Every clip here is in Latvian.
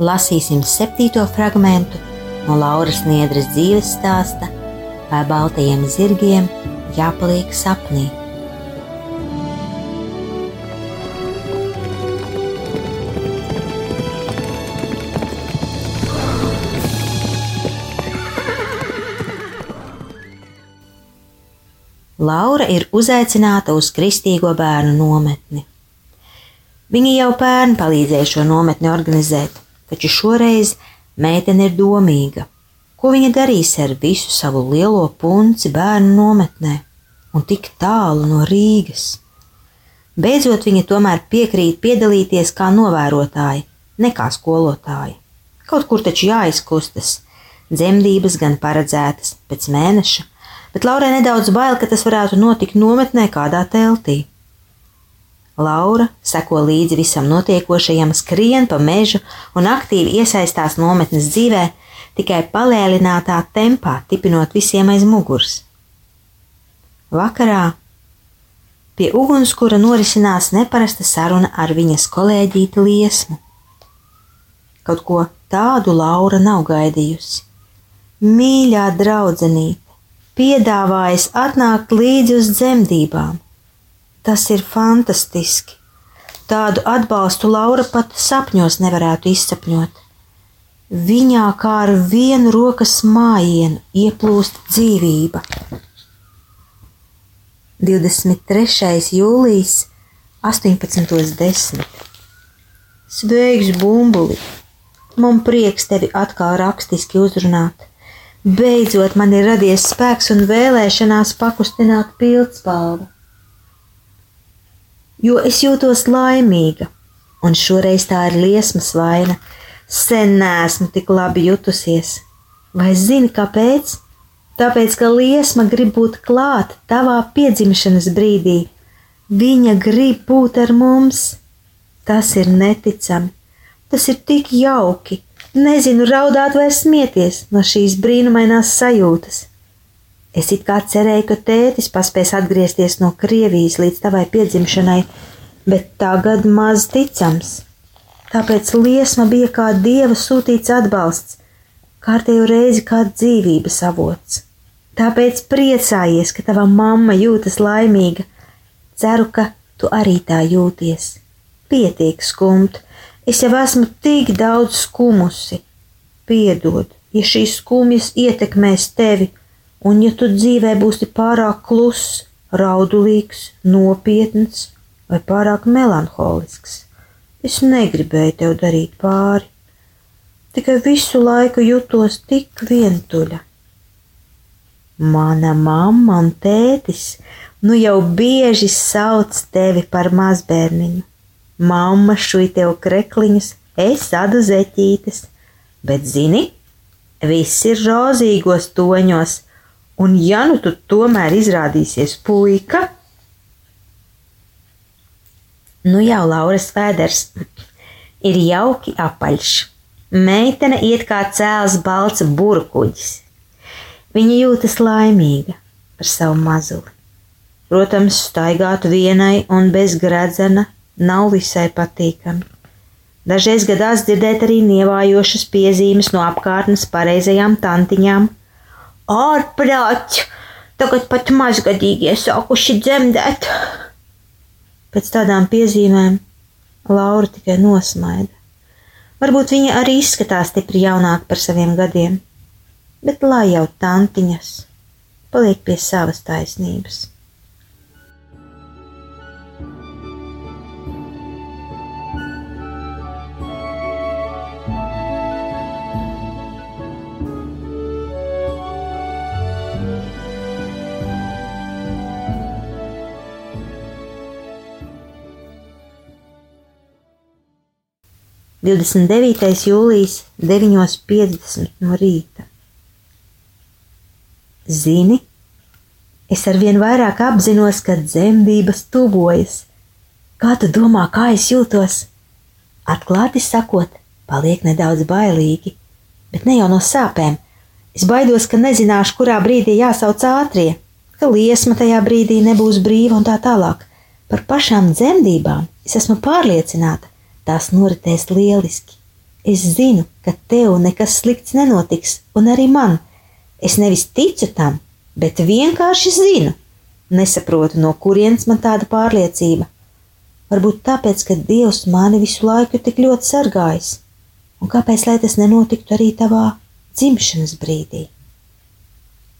Lasīsim septīto fragment no Lauras Niedras dzīves stāsta, vai baltajiem zirgiem jāpaliek sapnī. Laura ir uzaicināta uz kristīgo bērnu nometni. Viņa jau pērn palīdzēja šo nometni organizēt, taču šoreiz meitene ir domīga. Ko viņa darīs ar visu savu lielo punci bērnu nometnē un tik tālu no Rīgas? Beidzot, viņa tomēr piekrīt piedalīties kā novērotāja, ne kā skolotāja. Kaut kur taču jāizkustas. Dzemdības gan paredzētas pēc mēneša, bet Laurai nedaudz bail, ka tas varētu notikt nometnē kādā teltī. Laura seko līdzi visam notiekošajam, skrien pa mežu un aktīvi iesaistās nometnes dzīvē, tikai palēlinātā tempā, tipinot visiem aiz muguras. Vakarā pie ugunskura norisinās neparasta saruna ar viņas kolēģīti liesmu. Kaut ko tādu Laura nav gaidījusi. Mīļā draudzenīte, piedāvājas atnākt līdzi uz dzemdībām. Tas ir fantastiski. Tādu atbalstu Laura pat sapņos nevarētu izsapņot. Viņā kā ar vienu rokas mājienu ieplūst dzīvība. 23. jūlijas 18.10. Sveiks, bumbuli! Man prieks tevi atkal rakstiski uzrunāt. Beidzot man ir radies spēks un vēlēšanās pakustināt pildspalvu. Jo es jūtos laimīga, un šoreiz tā ir liesmas vaina. Sen neesmu tik labi jutusies. Vai zini, kāpēc? Tāpēc, ka liesma grib būt klāt tavā piedzimšanas brīdī. Viņa grib būt ar mums. Tas ir neticami. Tas ir tik jauki Nezinu, raudāt vai smieties no šīs brīnumainās sajūtas. Es it kā cerēju, ka tētis paspēs atgriezties no Krievijas līdz tavai piedzimšanai, bet tagad maz ticams. Tāpēc liesma bija kā dieva sūtīts atbalsts, kārtējo reizi kā dzīvības avots. Tāpēc priecājies, ka tava mamma jūtas laimīga. Ceru, ka tu arī tā jūties. Pietiek skumt, Es jau esmu tik daudz skumusi. Piedod, ja šīs skumjas ietekmēs tevi, un ja tu dzīvē būsi pārāk kluss, raudulīgs, nopietns vai pārāk melanholisks. Es negribēju tev darīt pāri, tikai visu laiku jutos tik vientuļa. Mana mamma un tētis nu jau bieži sauc tevi par mazbērniņu. Mamma šui tev krekliņus, es adu zeķītes, bet zini, viss ir rozīgos toņos, un ja nu tu tomēr izrādīsies puika, nu jau Lauras vēders ir jauki apaļš. Meitene iet kā cēls balts burkuģis. Viņa jūtas laimīga par savu mazuli. Protams, staigāt vienai un bez gradzena nav visai patīkami. Dažreiz gadās dzirdēt arī nievājošas piezīmes no apkārtnes pareizajām tantiņām. Ārprāts! Tagad pat mazgadīgie sākuši dzemdēt! Pēc tādām piezīmēm Laura tikai nosmaida. Varbūt viņa arī izskatās stipri jaunāka par saviem gadiem. bet lai jau tantiņas paliek pie savas taisnības. 29. jūlijas 9.50 no rīta. Zini, es arvien vairāk apzinos, ka dzemdības tuvojas. Kā tu domā, kā es jūtos? Atklāti sakot, paliek nedaudz bailīgi, bet ne jau no sāpēm. Es baidos, ka nezināšu, kurā brīdī jāsauc ātrie, ka liesma tajā brīdī nebūs brīva un tā tālāk. Par pašām dzemdībām es esmu pārliecināta, tās noritēs lieliski. Es zinu, ka tev nekas slikts nenotiks, un arī man. Es nevis ticu tam, bet vienkārši zinu. Nesaprotu, no kurienes man tāda pārliecība. Varbūt tāpēc, ka Dievs mani visu laiku tik ļoti sargājis, un kāpēc lai tas nenotiktu arī tavā dzimšanas brīdī?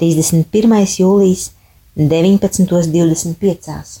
31. jūlijas 19.25.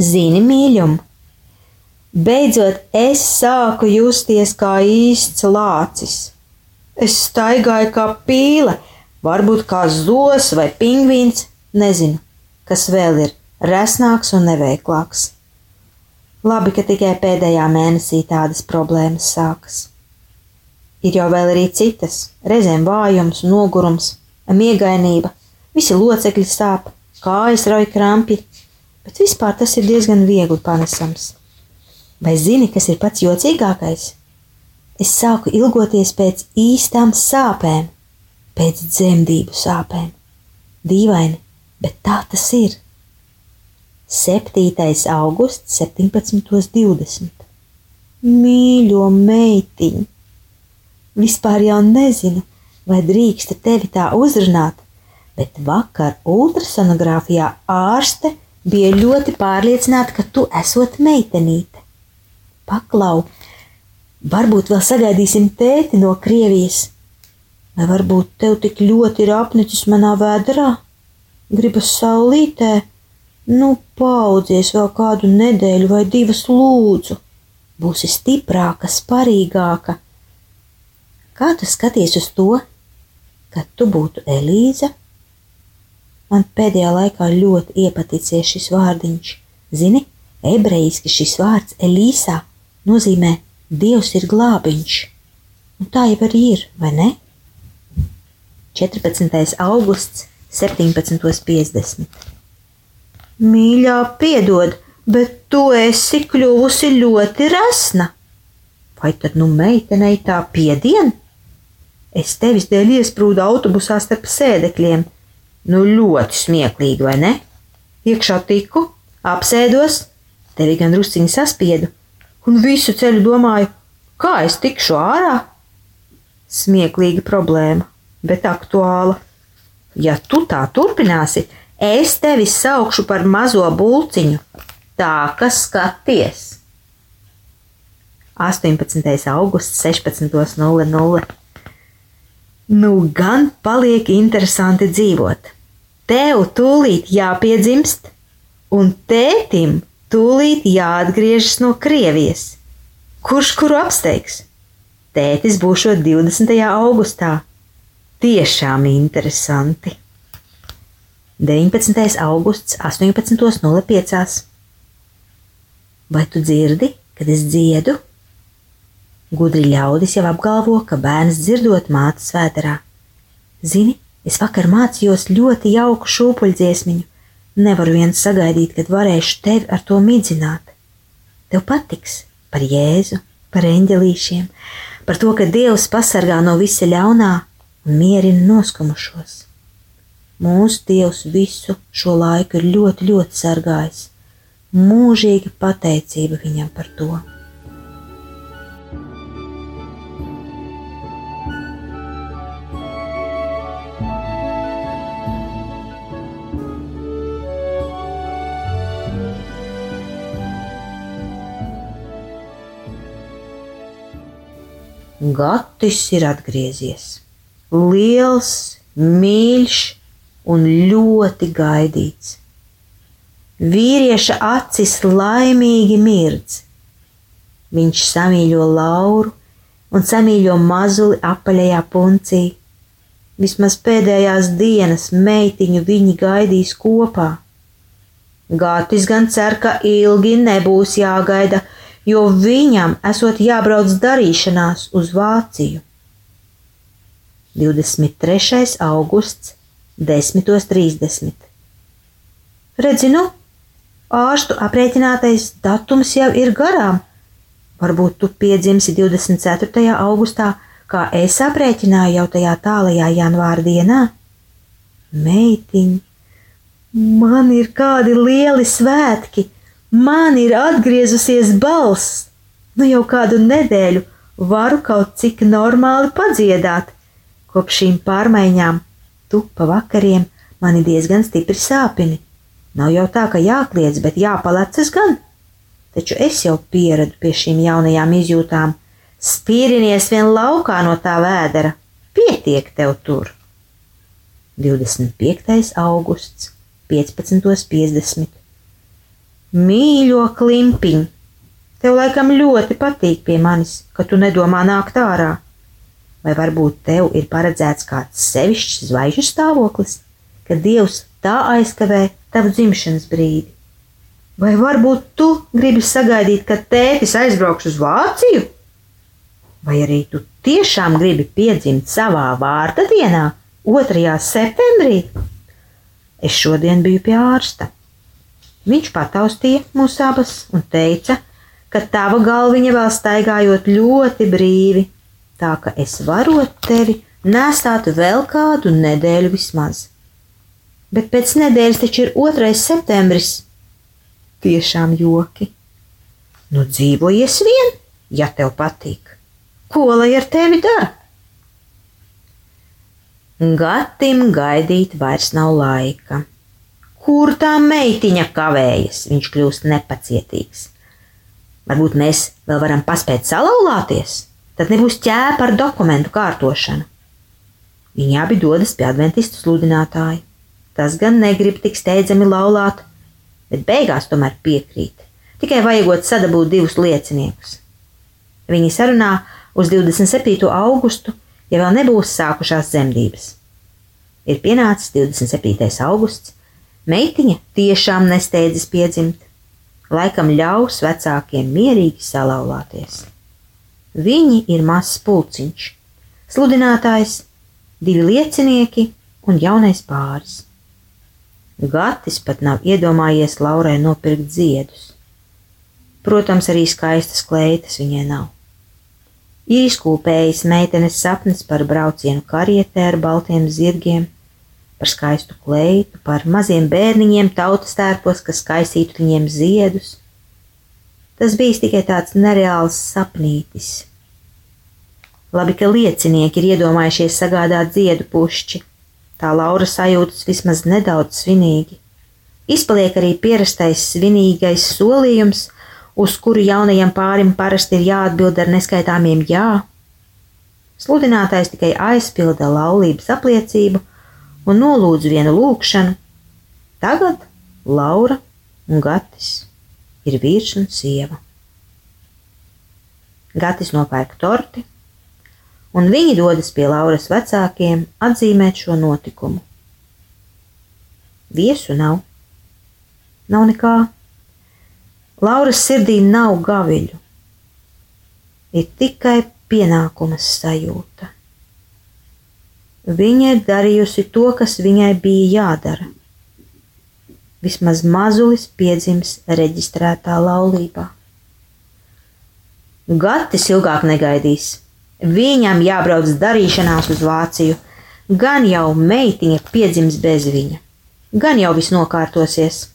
Zini, mīļum, Beidzot, es sāku justies kā īsts lācis. Es staigāju kā pīle, varbūt kā zos vai pingvīns, nezinu, kas vēl ir resnāks un neveiklāks. Labi, ka tikai pēdējā mēnesī tādas problēmas sākas. Ir jau vēl arī citas, reizēm vājums, nogurums, miegainība, visi locekļi sāp, kājas rauj krampi, bet vispār tas ir diezgan viegli panesams. Vai zini, kas ir pats jocīgākais? Es sāku ilgoties pēc īstām sāpēm, pēc dzemdību sāpēm. Dīvaini, bet tā tas ir. 7. augusts, 17.20. Mīļo meitiņu! Vispār jau nezinu, vai drīksta tevi tā uzrunāt, bet vakar ultrasonogrāfijā ārste bija ļoti pārliecināta, ka tu esot meitenīte. Paklau, varbūt vēl sagaidīsim tēti no Krievijas. Vai varbūt tev tik ļoti ir apnicis manā vēdrā? Gribas saulītē? Nu, paudzies vēl kādu nedēļu vai divas lūdzu. Būsi stiprāka, sparīgāka. Kā tu skaties uz to, ka tu būtu Elīza? Man pēdējā laikā ļoti iepaticies šis vārdiņš. Zini, ebrejiski šis vārds Elīsā nozīmē Dievs ir glābiņš. Un tā jau arī ir, vai ne? 14. augusts, 17.50. Mīļā, piedod, bet tu esi kļuvusi ļoti resna. Vai tad nu meitenei tā piedien? Es tevis dēļ iesprūdu autobusā starp sēdekļiem. Nu, ļoti smieklīgi, vai ne? Iekšā tiku, apsēdos, tevi gan rusciņi saspiedu, un visu ceļu domāju, kā es tikšu ārā. Smieklīga problēma, bet aktuāla. Ja tu tā turpināsi, es tevi saukšu par mazo bulciņu. Tā kā skaties! 18. augusts 16.00. Nu, gan paliek interesanti dzīvot. Tev tūlīt jāpiedzimst, un tētim Tūlīt jāatgriežas no Krievijas. Kurš kuru apsteigs? Tētis būšot 20. augustā. Tiešām interesanti. 19. augusts 18.05. Vai tu dzirdi, kad es dziedu? Gudri ļaudis jau apgalvo, ka bērns dzirdot mātes vēderā. Zini, es vakar mācījos ļoti jauku šūpuļdziesmiņu, Nevaru vien sagaidīt, kad varēšu tevi ar to midzināt. Tev patiks par Jēzu, par eņģelīšiem, par to, ka Dievs pasargā no visa ļaunā un mierina noskumušos. Mūsu Dievs visu šo laiku ir ļoti, ļoti sargājis. Mūžīga pateicība viņam par to. Gatis ir atgriezies. liels, mīļš un ļoti gaidīts. Vīrieša acis laimīgi mirdz. Viņš samīļo Lauru un samīļo mazuli apaļajā puncī. Vismaz pēdējās dienas meitiņu viņi gaidīs kopā. Gātis gan cer, ka ilgi nebūs jāgaida, jo viņam esot jābrauc darīšanās uz Vāciju. 23. augusts, 10.30. Redzi, nu, ārstu aprēķinātais datums jau ir garām. Varbūt tu piedzimsi 24. augustā, kā es aprēķināju jau tajā tālajā janvāra dienā? Meitiņ, man ir kādi lieli svētki, man ir atgriezusies balss. Nu jau kādu nedēļu varu kaut cik normāli padziedāt. Kopš šīm pārmaiņām tu pa vakariem mani diezgan stipri sāpini. Nav jau tā, ka jākliedz, bet jāpalecas gan. Taču es jau pieradu pie šīm jaunajām izjūtām. Spīrinies vien laukā no tā vēdera, pietiek tev tur. 25. augusts, 15.50. Mīļo klimpiņ, tev laikam ļoti patīk pie manis, ka tu nedomā nākt ārā. Vai varbūt tev ir paredzēts kāds sevišķs zvaigžņu stāvoklis, ka Dievs tā aizkavē tavu dzimšanas brīdi? Vai varbūt tu gribi sagaidīt, kad tētis aizbrauks uz Vāciju? Vai arī tu tiešām gribi piedzimt savā vārda dienā, 2. septembrī? Es šodien biju pie ārsta. Viņš pataustīja mūs abas un teica, ka tava galviņa vēl staigājot ļoti brīvi, tā ka es varot tevi nēstāt vēl kādu nedēļu vismaz. Bet pēc nedēļas taču ir 2. septembris. Tiešām joki. Nu, dzīvojies vien, ja tev patīk. Ko lai ar tevi dara? Gatim gaidīt vairs nav laika. Kur tā meitiņa kavējas? Viņš kļūst nepacietīgs. Varbūt mēs vēl varam paspēt salauzties? tad nebūs ķēpa ar dokumentu kārtošanu. Viņi abi dodas pie adventistu sludinātāja. Tas gan negrib tik steidzami laulāt, bet beigās tomēr piekrīt. Tikai vajagot sadabūt divus lieciniekus. Viņi sarunā uz 27. augustu, ja vēl nebūs sākušās dzemdības. Ir pienācis 27. augusts, meitiņa tiešām nesteidzas piedzimt, laikam ļaus vecākiem mierīgi salauzties. Viņi ir mazs pulciņš, sludinātājs, divi liecinieki un jaunais pāris. Gatis pat nav iedomājies Laurai nopirkt ziedus. Protams, arī skaistas kleitas viņai nav. Ir izkūpējis meitenes sapnis par braucienu karietē ar baltiem zirgiem, par skaistu kleitu, par maziem bērniņiem tautas tērpos, kas kaisītu viņiem ziedus, Tas bijis tikai tāds nereāls sapnītis. Labi, ka liecinieki ir iedomājušies sagādāt ziedu pušķi, tā Laura sajūtas vismaz nedaudz svinīgi. Izpaliek arī pierastais svinīgais solījums, uz kuru jaunajam pārim parasti ir jāatbild ar neskaitāmiem jā. Sludinātājs tikai aizpilda laulības apliecību un nolūdz vienu lūgšanu. Tagad Laura un Gatis ir vīrs un sieva. Gatis nopērk torti, un viņi dodas pie Lauras vecākiem atzīmēt šo notikumu. Viesu nav, nav nekā. Lauras sirdī nav gaviļu, ir tikai pienākumas sajūta. Viņa ir darījusi to, kas viņai bija jādara vismaz mazulis piedzims reģistrētā laulībā. Gatis ilgāk negaidīs. Viņam jābrauc darīšanās uz Vāciju, gan jau meitiņa piedzims bez viņa, gan jau viss nokārtosies.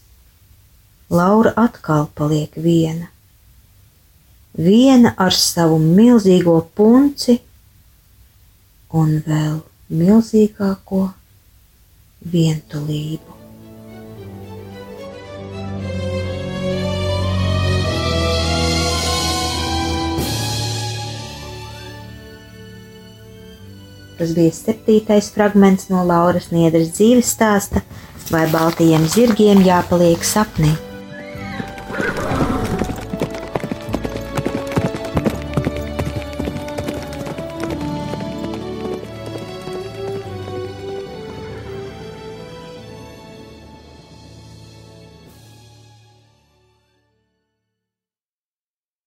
Laura atkal paliek viena. Viena ar savu milzīgo punci un vēl milzīgāko vientulību. Tas bija septītais fragments no Lauras Niedras dzīves stāsta, vai baltajiem zirgiem jāpaliek sapnī.